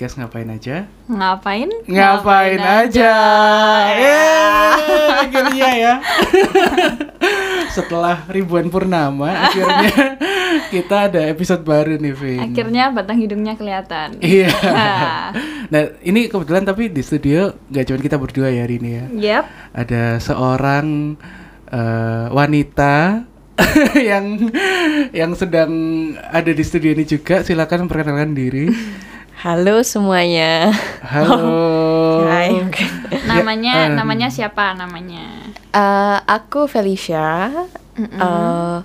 podcast ngapain aja? Ngapain? Ngapain, aja. Eh, akhirnya ya. Setelah ribuan purnama, akhirnya kita ada episode baru nih, Vin. Akhirnya batang hidungnya kelihatan. Iya. Nah. Nah, ini kebetulan tapi di studio nggak cuma kita berdua ya hari ini ya. Yep. Ada seorang eh, wanita yang yang sedang ada di studio ini juga. Silakan perkenalkan diri. Halo semuanya. Halo. Hai. Namanya eh. namanya siapa namanya? Eh, aku Felicia. Eh,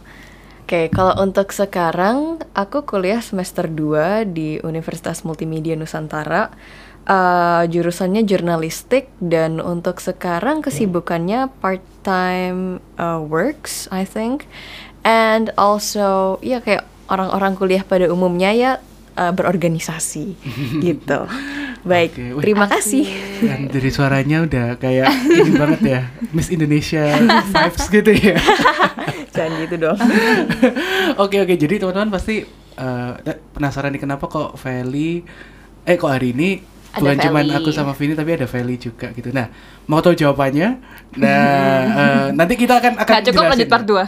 Oke, kalau untuk sekarang aku kuliah semester 2 di Universitas Multimedia Nusantara. Eh, jurusannya jurnalistik dan untuk sekarang kesibukannya part-time eh, works, I think. And also, ya kayak orang-orang kuliah pada umumnya ya eh, berorganisasi gitu. Baik, Oke, wih. terima kasih. Dan dari suaranya udah kayak ini banget ya, Miss Indonesia vibes gitu ya. Jangan gitu dong. oke oke, jadi teman-teman pasti eh, penasaran nih kenapa kok Feli, eh kok hari ini Ada bukan Feli. aku sama Vini tapi ada Feli juga gitu. Nah, mau tahu jawabannya? Nah, eh, nanti kita akan akan Gak cukup lanjut part ya.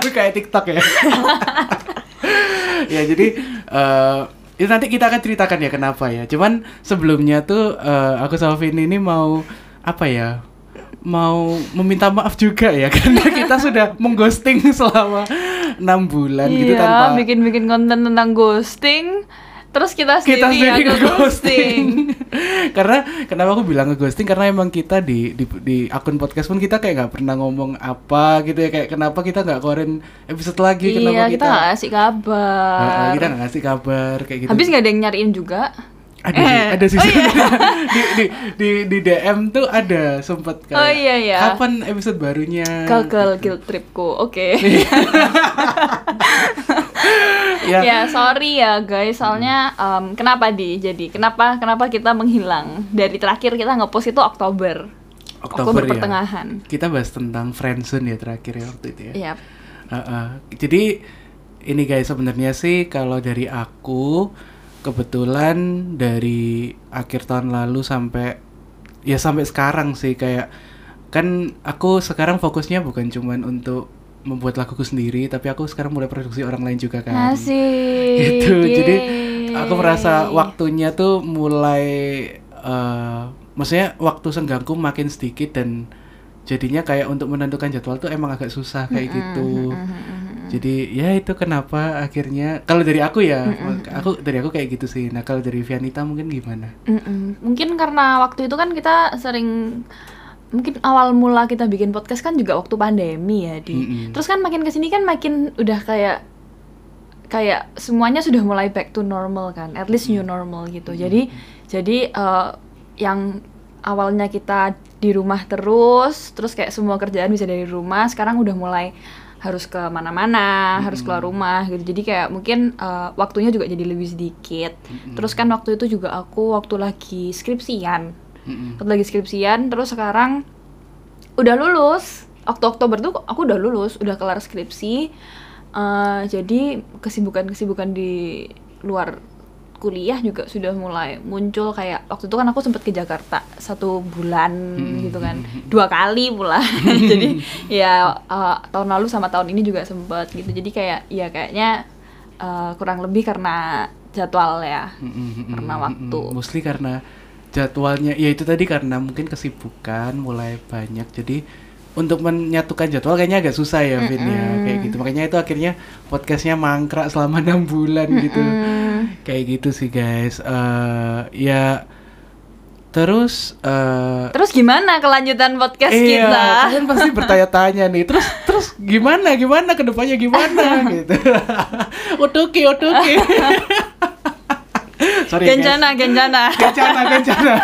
2 kayak TikTok ya. Ya jadi eh itu nanti kita akan ceritakan ya kenapa ya. Cuman sebelumnya tuh eh, aku sama Vini ini mau apa ya? Mau meminta maaf juga ya karena kita sudah mengghosting selama enam bulan gitu Iya, tanpa bikin-bikin konten tentang ghosting. Terus kita kita sendiri, sendiri yang nge-ghosting. karena kenapa aku bilang nge-ghosting karena emang kita di, di di akun podcast pun kita kayak nggak pernah ngomong apa gitu ya kayak kenapa kita nggak keluarin episode lagi kenapa Iya, kita kita gak kasih kabar. Heeh, kita nggak ngasih kabar kayak gitu Habis nggak ada yang nyariin juga. ada sih Eh, ada sih oh iya. di, di di di DM tuh ada sempet kayak Oh iya, iya. kapan episode barunya Gagal guilt tripku. Oke. ya, ya sorry ya guys. Soalnya em, kenapa di jadi kenapa kenapa kita menghilang? Dari terakhir kita ngepost itu Oktober. Oktober, ya. pertengahan. Kita bahas tentang friendzone ya terakhir ya waktu itu ya. Iya. Heeh. Jadi ini guys sebenarnya sih kalau dari aku kebetulan dari akhir tahun lalu sampai ya sampai sekarang sih kayak kan aku sekarang fokusnya bukan cuman untuk membuat laguku sendiri tapi aku sekarang mulai produksi orang lain juga kan. Asik. gitu. Jadi Yeay. aku merasa waktunya tuh mulai eh maksudnya waktu senggangku makin sedikit dan jadinya kayak untuk menentukan jadwal tuh emang agak susah kayak gitu. Jadi ya itu kenapa akhirnya kalau dari aku ya, aku dari aku kayak gitu sih. Nah kalau dari Vianita mungkin gimana? Mm-mm. Mungkin karena waktu itu kan kita sering mungkin awal mula kita bikin podcast kan juga waktu pandemi ya di. Mm-mm. Terus kan makin ke sini kan makin udah kayak kayak semuanya sudah mulai back to normal kan, at least new normal gitu. Jadi jadi eh, yang awalnya kita di rumah terus, terus kayak semua kerjaan bisa dari rumah, sekarang udah mulai harus ke mana-mana, harus keluar rumah gitu. Jadi kayak mungkin eh, waktunya juga jadi lebih sedikit. Terus kan waktu itu juga aku waktu lagi skripsian, Mm-mm. waktu lagi skripsian, terus sekarang udah lulus. Waktu Oktober tuh aku udah lulus, udah kelar skripsi. Eh, jadi kesibukan-kesibukan di luar kuliah juga sudah mulai muncul. Kayak waktu itu kan aku sempet ke Jakarta satu bulan gitu kan. Dua kali pula. Jadi ya eh, tahun lalu sama tahun ini juga sempet gitu. Jadi kayak ya kayaknya eh, kurang lebih karena jadwal ya. Karena waktu. Mostly karena jadwalnya, ya itu tadi karena mungkin kesibukan mulai banyak. Jadi untuk menyatukan jadwal kayaknya agak susah ya, Vin ya, kayak gitu. Makanya itu akhirnya podcastnya mangkrak selama enam bulan gitu. Kayak gitu sih guys. Eh ya terus eh terus gimana kelanjutan podcast iya, kita kalian pasti bertanya-tanya nih. Terus terus gimana gimana ke depannya gimana gitu. otoki otoki. Sorry ya, guys. Genjana Genjana kencana.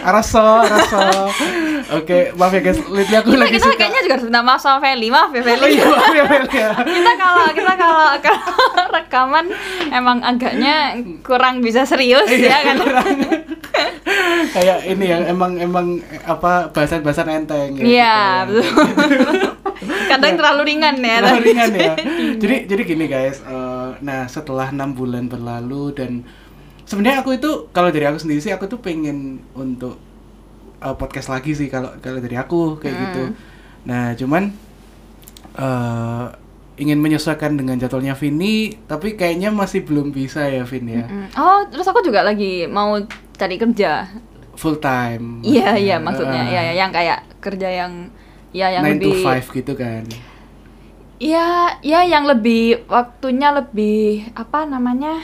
Araso, araso. Oke, maaf ya guys. Lihatnya aku kita, lagi kita suka. kayaknya juga harus minta maaf sama Feli maaf ya Oh Feli iya, maaf ya, Mel, ya. kita kalau kita kalau kalau rekaman emang agaknya kurang bisa serius Iya, ya kan. Kayak ini ya, emang emang apa bahasan-bahasan enteng ya. Iya, gitu ya. betul. Kadang terlalu ringan ya. Terlalu ringan ya. Jadi jadi gini guys, eh, nah setelah enam bulan berlalu dan sebenarnya aku itu kalau dari aku sendiri sih aku tuh pengen untuk uh, podcast lagi sih kalau kalau dari aku kayak gitu. Nah cuman uh, ingin menyesuaikan dengan jadwalnya Vini, tapi kayaknya masih belum bisa ya Vin ya. Mm. Oh, terus aku juga lagi mau cari kerja. Full time. Iya, iya maksudnya. Iya, ya, yang kayak kerja yang ya yang 9 lebih to 5 gitu kan. Iya, ya yang lebih waktunya lebih apa namanya?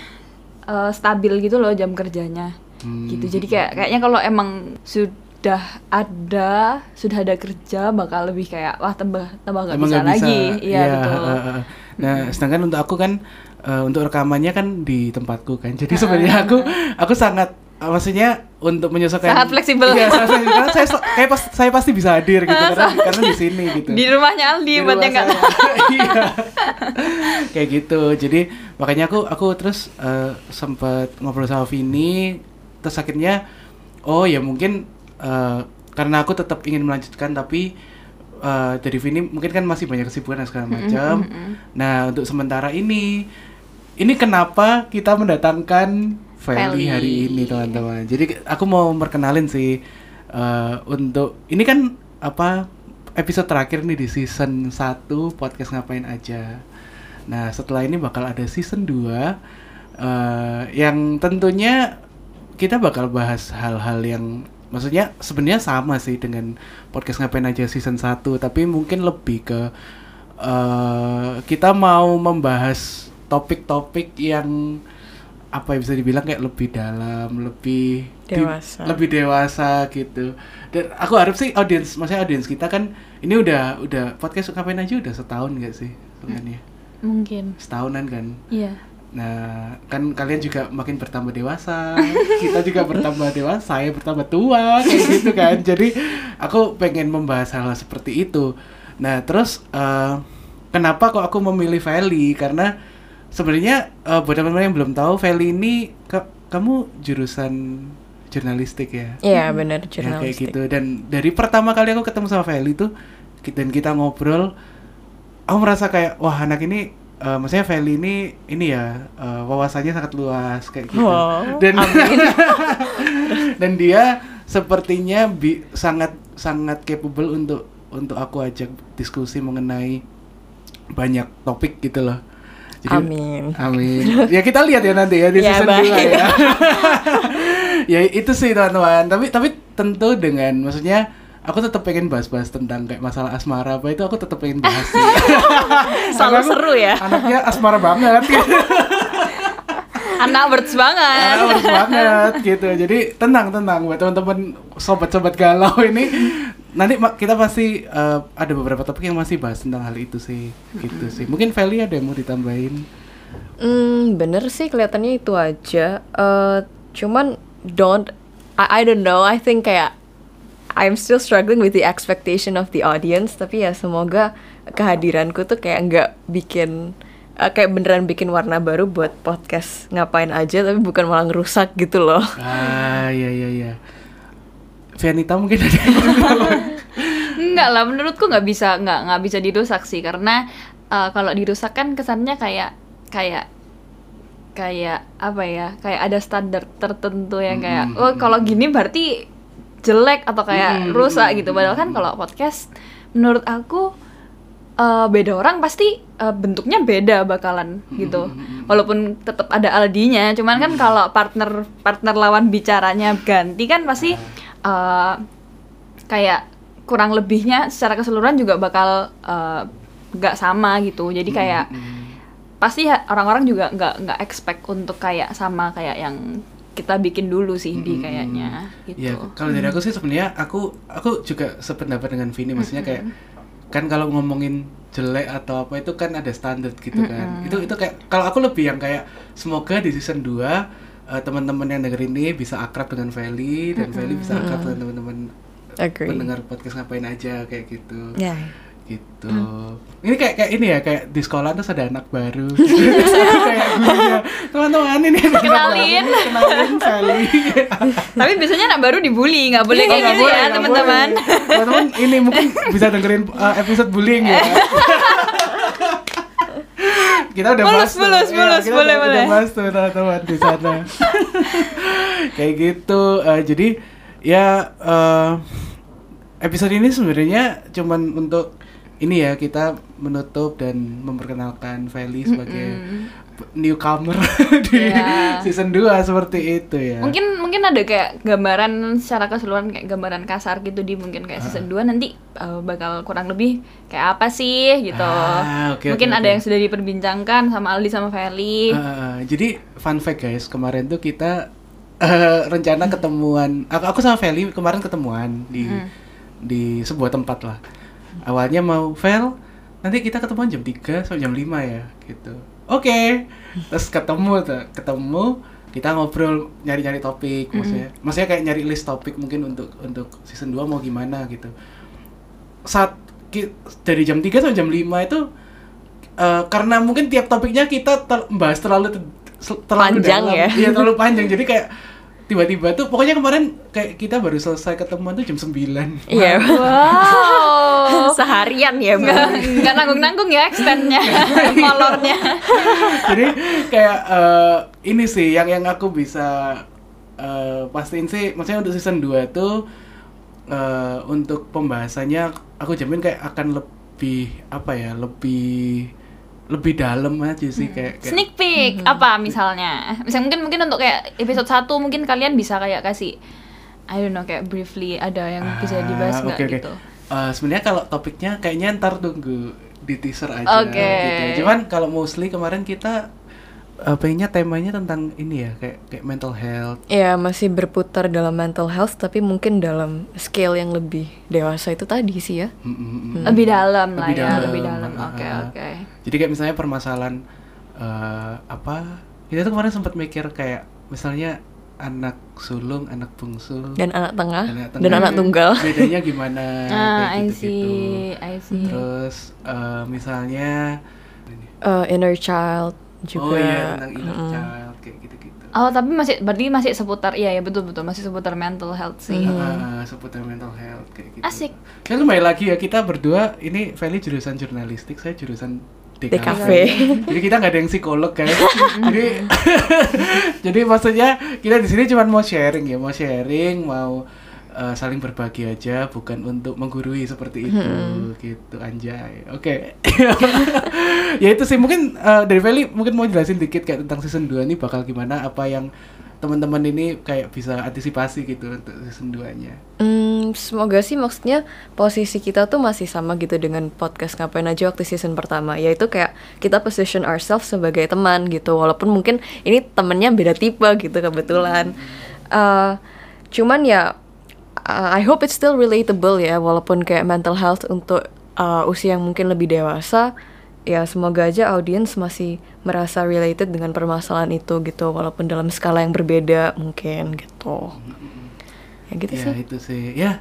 eh, stabil gitu loh jam kerjanya. Hmm. Gitu. Jadi kayak kayaknya kalau emang sudah ada sudah ada kerja bakal lebih kayak wah tambah tambah nggak bisa, nggak lagi. Iya, betul. uh, uh. Nah, sedangkan untuk aku kan uh, untuk rekamannya kan di tempatku kan. Jadi sebenarnya aku aku sangat uh, maksudnya untuk menyesuaikan Sangat fleksibel. Iya, sangat fleksibel. Karena saya kayak pas, saya pasti bisa hadir gitu karena karena di sini gitu. Di rumahnya Aldi Di buat yang nggak saya. Iya. kayak gitu. Jadi makanya aku aku terus uh, sempat ngobrol sama Vini terus akhirnya oh ya mungkin uh, karena aku tetap ingin melanjutkan tapi uh, dari Vini mungkin kan masih banyak kesibukan dan segala macam. Nah, untuk sementara ini ini kenapa kita mendatangkan Feli hari ini teman-teman. Jadi aku mau perkenalin sih uh, untuk ini kan apa episode terakhir nih di season 1 podcast ngapain aja. Nah, setelah ini bakal ada season 2 uh, yang tentunya kita bakal bahas hal-hal yang maksudnya sebenarnya sama sih dengan podcast ngapain aja season 1 tapi mungkin lebih ke eh kita mau membahas topik-topik yang apa ya bisa dibilang kayak lebih dalam, lebih di- Dewasa. lebih dewasa gitu. Dan aku harap sih audiens, maksudnya audiens kita kan ini udah udah podcast ngapain aja udah setahun gak sih sebenarnya? Mungkin. Setahunan kan. Iya. Nah, kan kalian juga makin bertambah dewasa, kita juga bertambah dewasa, saya bertambah tua, kayak gitu kan. Jadi aku pengen membahas hal, -hal seperti itu. Nah, terus eh, kenapa kok aku memilih Feli? Karena sebenarnya eh, buat teman-teman yang belum tahu, Feli ini ka- kamu jurusan jurnalistik ya? Iya benar Ya, kayak jurnalistik. gitu. Dan dari pertama kali aku ketemu sama Feli tuh, dan kita ngobrol, aku merasa kayak wah anak ini, eh, maksudnya Feli ini ini ya eh, wawasannya sangat luas kayak gitu. Wow, dan dan dia sepertinya bi- sangat sangat capable untuk untuk aku ajak diskusi mengenai banyak topik gitu loh. Amin. Amin. Ya kita lihat ya nanti ya di Ya, season baik. 2 ya. ya itu sih teman-teman. Tapi tapi tentu dengan maksudnya aku tetap pengen bahas-bahas tentang kayak masalah asmara apa itu aku tetap pengen bahas sih. Selalu aku seru ya. Anaknya asmara banget gitu. Anak words banget. Karena harus banget gitu. Jadi tenang tenang buat teman-teman sobat-sobat galau ini nanti kita pasti eh, ada beberapa topik yang masih bahas tentang hal itu sih gitu sih. Mungkin Feli ada yang mau ditambahin? Hmm, bener sih kelihatannya itu aja. Eh, cuman don't, I, I don't know. I think kayak I'm still struggling with the expectation of the audience. Tapi ya semoga kehadiranku tuh kayak nggak bikin eh, kayak beneran bikin warna baru buat podcast ngapain aja tapi bukan malah ngerusak gitu loh. Ah iya iya iya. Vianita mungkin ada? Enggak lah, menurutku nggak bisa nggak nggak bisa dirusak sih. Karena uh, kalau dirusak kan kesannya kayak kayak kayak apa ya kayak ada standar tertentu yang kayak Mm, oh mm, kalau gini berarti jelek atau kayak Mm, rusak mm, gitu. padahal kan kalau podcast menurut aku uh, beda orang pasti uh, bentuknya beda bakalan gitu. walaupun tetap ada Aldinya cuman kan kalau partner partner lawan bicaranya ganti kan pasti uh, kayak kurang lebihnya secara keseluruhan juga bakal uh, nggak sama gitu. Jadi kayak Hmm, pasti orang-orang juga nggak nggak expect untuk kayak sama kayak yang kita bikin dulu sih di Mm, kayaknya gitu. Ya, kalau dari aku sih sebenarnya aku aku juga sependapat dengan Vini maksudnya kayak kan kalau ngomongin jelek atau apa itu kan ada standar gitu kan. Itu itu kayak kalau aku lebih yang kayak semoga di season 2 eh, teman-teman yang dengerin ini bisa akrab dengan Feli dan Feli bisa akrab dengan teman-teman Agree. pendengar podcast ngapain aja kayak gitu. Ya. gitu. Ini kayak kayak ini ya kayak di sekolah terus ada anak baru. Terus aku kayak gurunya. Teman-teman ini ada Kenalin. baru, kenalin Sally tapi biasanya anak baru dibully nggak boleh Oh, kayak nggak gitu boleh, ya nggak teman-teman. teman-teman ini mungkin bisa dengerin uh, episode bullying ya kita udah Mulus, bahas tuh. mulus, Iya, mulus, kita boleh, udah, boleh. udah bahas tuh teman-teman di sana kayak gitu Eh, jadi ya eh, episode ini sebenarnya cuman untuk ini ya kita menutup dan memperkenalkan Feli sebagai newcomer di Iya. season 2 seperti itu ya Mungkin mungkin ada kayak gambaran secara keseluruhan kayak gambaran kasar gitu di mungkin kayak season 2 nanti uh, bakal kurang lebih kayak apa sih gitu. Ah, oke, mungkin oke, ada oke. yang sudah diperbincangkan sama Aldi sama Feli. Uh, jadi fun fact guys, kemarin tuh kita uh, rencana ketemuan. Aku, aku sama Feli kemarin ketemuan di di sebuah tempat lah. Awalnya mau Fel, nanti kita ketemuan jam 3 sampai jam 5 ya, gitu. Oke. Terus ketemu tuh, ketemu kita ngobrol nyari-nyari topik maksudnya. Maksudnya kayak nyari list topik mungkin untuk untuk season 2 mau gimana gitu. Saat dari jam 3 sampai jam 5 itu eh, karena mungkin tiap topiknya kita ter- bahas terlalu te- sel- terlalu Panjang dalam. ya? Iya, terlalu panjang. Jadi kayak tiba-tiba tuh pokoknya kemarin kayak kita baru selesai ketemuan tuh jam 9. Iya. Wow. Seharian ya, Bang. nggak nanggung-nanggung ya extendnya, molornya. Jadi kayak eh, ini sih yang yang aku bisa eh, pastiin sih maksudnya untuk season 2 tuh eh, untuk pembahasannya aku jamin kayak akan lebih apa ya, lebih lebih dalam aja sih kayak, kayak Sneak peek apa misalnya? Misal mungkin mungkin untuk kayak episode 1 mungkin kalian bisa kayak kasih I don't know kayak briefly ada yang bisa Ah, dibahas nggak oke, oke. gitu. Eh, sebenarnya kalau topiknya kayaknya ntar tunggu di teaser aja Oke. gitu. Cuman kalau mostly kemarin kita eh, pengennya temanya tentang ini ya kayak kayak mental health. Ya masih berputar dalam mental health tapi mungkin dalam scale yang lebih dewasa itu tadi sih ya. Mm. Lebih dalam lah Lebih ya, dalam, lebih dalam. ah, Oke, ah. oke. Jadi kayak misalnya permasalahan eh, apa? Kita tuh kemarin sempat mikir kayak misalnya anak sulung, anak bungsu, Dan anak tengah anak dan tengah. anak tunggal. bedanya gimana? Ah, kayak I gitu-gitu. see, I see. Terus eh, misalnya Eh, inner child juga. oh iya tentang inner Mm-mm. child kayak gitu-gitu. Oh, tapi masih berarti masih seputar iya ya betul betul masih seputar mental health sih. Ah, seputar mental health kayak gitu. Asik. Kan kembali lagi ya kita berdua ini Feli jurusan jurnalistik, saya jurusan DKV. DKV. Jadi kita nggak ada yang psikolog kan. jadi jadi maksudnya kita di sini cuma mau sharing ya, mau sharing, mau eh, saling berbagi aja, bukan untuk menggurui seperti itu gitu anjay. Oke. ya itu sih mungkin eh, dari Feli mungkin mau jelasin dikit kayak tentang season 2 ini bakal gimana apa yang teman-teman ini kayak bisa antisipasi gitu untuk season 2-nya. Hmm, semoga sih maksudnya posisi kita tuh masih sama gitu dengan podcast ngapain aja waktu season pertama. Yaitu kayak kita position ourselves sebagai teman gitu. Walaupun mungkin ini temennya beda tipe gitu kebetulan. Eh, cuman ya uh, I hope it's still relatable ya. Walaupun kayak mental health untuk uh, usia yang mungkin lebih dewasa ya semoga aja audiens masih merasa related dengan permasalahan itu gitu. Walaupun dalam skala yang berbeda mungkin gitu ya gitu ya sih itu sih ya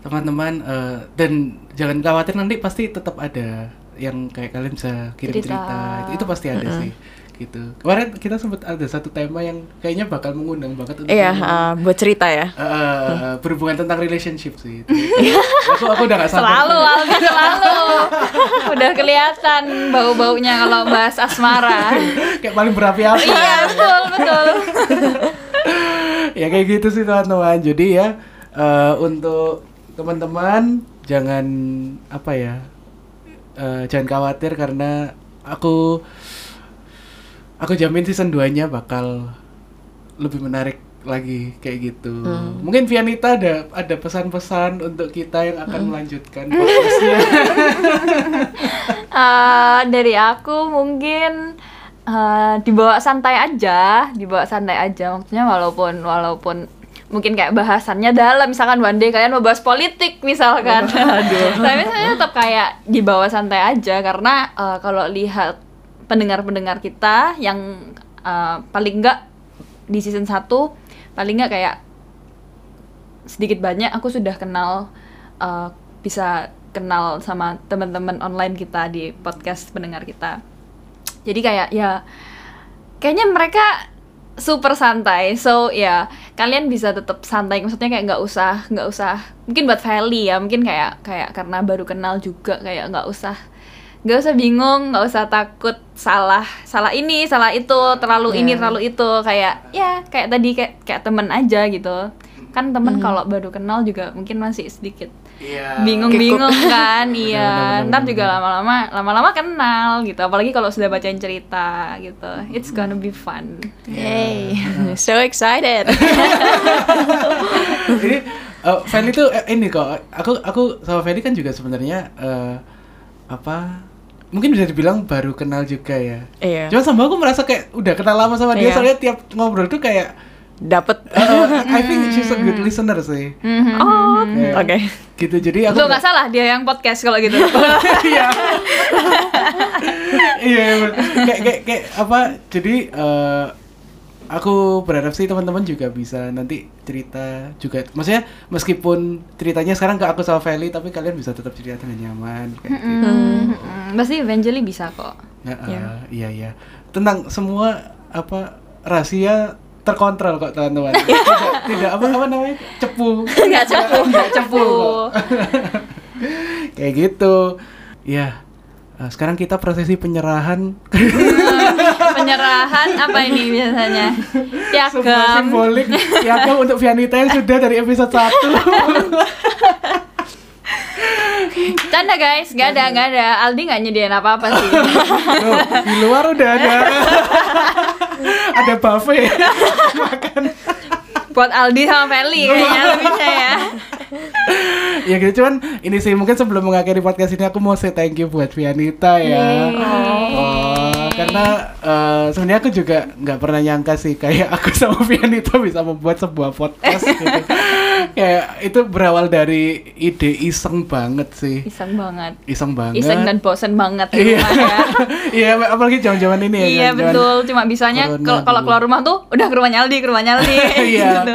teman-teman eh, dan jangan khawatir nanti pasti tetap ada yang kayak kalian bisa kirim Cerita. cerita, Itu, itu pasti ada sih gitu kemarin kita sempat ada satu tema yang kayaknya bakal mengundang banget untuk Iya, uh, buat cerita ya. eh, eh, berhubungan tentang relationship sih itu. aku aku udah gak sabar Selalu Aldi selalu. Udah kelihatan bau-baunya kalau bahas asmara. kayak paling berapi-api iya, betul, betul. ya kayak gitu sih teman-teman. Jadi ya eh, untuk teman-teman jangan apa ya eh, jangan khawatir karena aku aku jamin season 2 nya bakal lebih menarik lagi kayak gitu. Mungkin Vianita ada ada pesan-pesan untuk kita yang akan melanjutkan podcastnya? Eh, dari aku mungkin eh, dibawa santai aja, dibawa santai aja. Maksudnya walaupun walaupun mungkin kayak bahasannya dalam, misalkan one day kalian mau bahas politik misalkan. Tapi saya tetap kayak dibawa santai aja karena eh, kalau lihat pendengar-pendengar kita yang eh, paling enggak di season 1 paling enggak kayak sedikit banyak aku sudah kenal eh, bisa kenal sama teman-teman online kita di podcast pendengar kita. Jadi kayak ya kayaknya mereka super santai. So ya kalian bisa tetap santai. Maksudnya kayak nggak usah nggak usah mungkin buat Feli ya mungkin kayak kayak karena baru kenal juga kayak nggak usah nggak usah bingung nggak usah takut salah salah ini salah itu terlalu ini Iya. terlalu itu kayak ya kayak tadi kayak kayak temen aja gitu kan temen kalau baru kenal juga mungkin masih sedikit Iya. bingung-bingung kan iya ntar juga lama-lama lama-lama kenal gitu apalagi kalau sudah bacain cerita gitu it's gonna be fun Yay, so excited. Jadi eh, Feli tuh eh, ini kok aku aku sama Feli kan juga sebenarnya eh, apa mungkin bisa dibilang baru kenal juga ya. Iya. Cuma sama aku merasa kayak udah kenal lama sama dia Iya. soalnya tiap ngobrol tuh kayak Dapat. eh, I think she's a good listener sih. Mhm. Oh, Iya. oke. Gitu jadi aku Tuh nggak salah dia yang podcast kalau gitu Iya. Iya, iya, kayak kayak kayak apa? Jadi eh, aku berharap sih teman-teman juga bisa nanti cerita juga. Maksudnya meskipun ceritanya sekarang ke aku sama Feli, tapi kalian bisa tetap cerita dengan nyaman kayak gitu. Mhm. pasti eventually bisa kok Nah, eh, Iya. iya iya. Tentang semua apa rahasia terkontrol kok teman-teman. tidak, tidak apa apa namanya? Cepu. nggak cepu. Nggak cepu Kayak gitu. Ya. eh, sekarang kita prosesi penyerahan. Penyerahan apa ini biasanya? Piagam. Simbolik. Piagam untuk Vianita yang sudah dari episode 1 canda guys. Nggak ada nggak ada. Aldi nggak nyediain apa apa sih. Loh, di luar udah ada. Ada buffet. Makan. Buat Aldi sama Feli kayaknya lebihnya ya. Ya gitu. Cuman ini sih mungkin sebelum mengakhiri podcast ini aku mau say thank you buat Vianita ya. Oh, karena eh, sebenarnya aku juga nggak pernah nyangka sih kayak aku sama Vianita bisa membuat sebuah podcast gitu. kayak itu berawal dari ide iseng banget sih. Iseng banget. Iseng banget. Iseng dan bosen banget di iya. rumah ya. Iya apalagi zaman-zaman ini ya iya betul. Cuma bisanya kalau keluar rumah tuh udah ke rumahnya Aldi ke rumahnya Aldi iya gitu.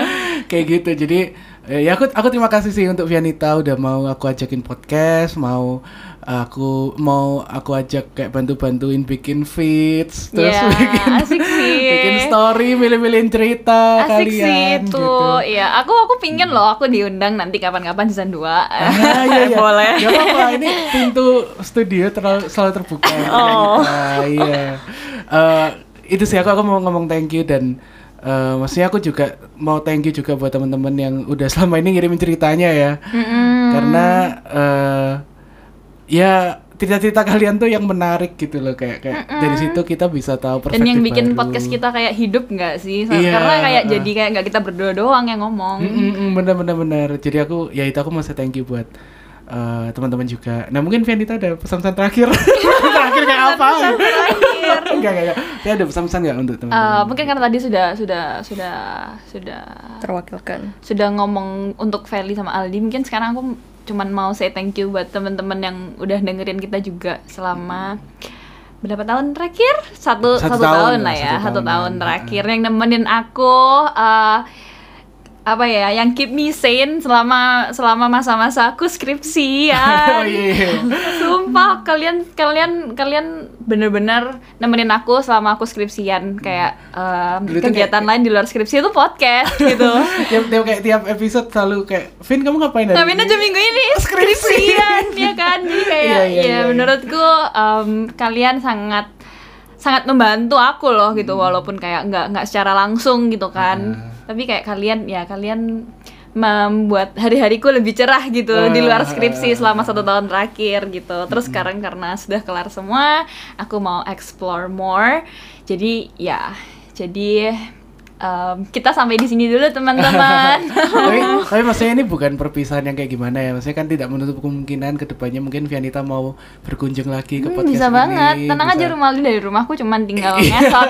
kayak gitu. Jadi eh, ya aku aku terima kasih sih untuk Vianita udah mau aku ajakin podcast mau aku mau aku ajak kayak bantu-bantuin bikin feeds terus Iya, bikin asik sih. bikin story milih-milihin cerita Asik sih kalian itu. gitu. Iya, aku aku pingin loh aku diundang nanti kapan-kapan season 2. Ah, iya, iya. Boleh. Gak apa-apa, ini pintu studio terlalu, selalu terbuka. Oh. Ah, iya. Eh, itu sih aku aku mau ngomong thank you dan eh, maksudnya aku juga mau thank you juga buat teman-teman yang udah selama ini ngirimin ceritanya ya. Karena eh, ya cerita-cerita kalian tuh yang menarik gitu loh kayak kayak dari situ kita bisa tahu Dan perspektif yang bikin baru. podcast kita kayak hidup nggak sih? So- Iya, Karena kayak uh. jadi kayak nggak kita berdua doang yang ngomong. Mm, mm, mm, bener bener bener. Jadi aku ya itu aku mau thank you buat eh, teman-teman juga. Nah mungkin Vianita ada pesan-pesan terakhir. terakhir kayak apa? Terakhir. enggak enggak enggak. Saya ada pesan-pesan nggak untuk Eh, teman-teman? mungkin karena tadi sudah sudah sudah sudah Terwakilkan. sudah ngomong untuk Feli sama Aldi mungkin sekarang aku cuman mau say thank you buat teman-teman yang udah dengerin kita juga selama berapa tahun terakhir? Satu Satu satu, tahun tahun, lah, ya satu satu tahun. terakhir yang nemenin aku eh, apa ya yang keep me sane selama selama masa-masa aku skripsian oh iya. Sumpah kalian kalian kalian bener-bener nemenin aku selama aku skripsian kayak Dulu tuh kegiatan lain di luar skripsi itu podcast gitu. tiap, tiap kayak tiap episode selalu kayak Vin kamu ngapain Ngapain ini?" aja minggu ini Skripsi. skripsian ya kan jadi kayak Iya, iya, ya iya. menurutku em, kalian sangat sangat membantu aku loh gitu Hmm. walaupun kayak nggak nggak secara langsung gitu kan Ah. Tapi kayak kalian ya kalian membuat hari-hariku lebih cerah gitu di Ah. luar skripsi selama satu tahun terakhir gitu. Terus sekarang karena sudah kelar semua aku mau explore more. Jadi ya jadi em, kita sampai di sini dulu teman-teman. Tapi, tapi maksudnya ini bukan perpisahan yang kayak gimana ya. Maksudnya kan tidak menutup kemungkinan ke depannya mungkin Vianita mau berkunjung lagi ke Hmm, podcast bisa ini banget. Tenang aja bisa- rumah Aldi dari rumahku cuman tinggal ngesot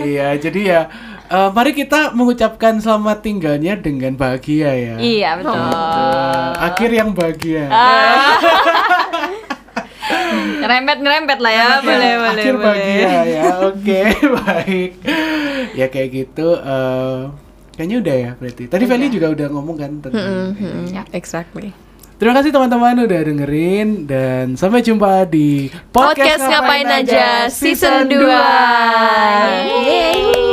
iya jadi ya eh, mari kita mengucapkan selamat tinggalnya dengan bahagia ya iya betul Betul. akhir yang bahagia Ah. ngerempet ngerempet lah ya boleh boleh akhir boleh bahagia ya oke baik ya kayak gitu eh, kayaknya udah ya berarti tadi Feli juga udah ngomong kan tentang ini. Ya. Exactly. Terima kasih teman-teman udah dengerin dan sampai jumpa di Podcast Ngapain Aja Season 2. Yeay.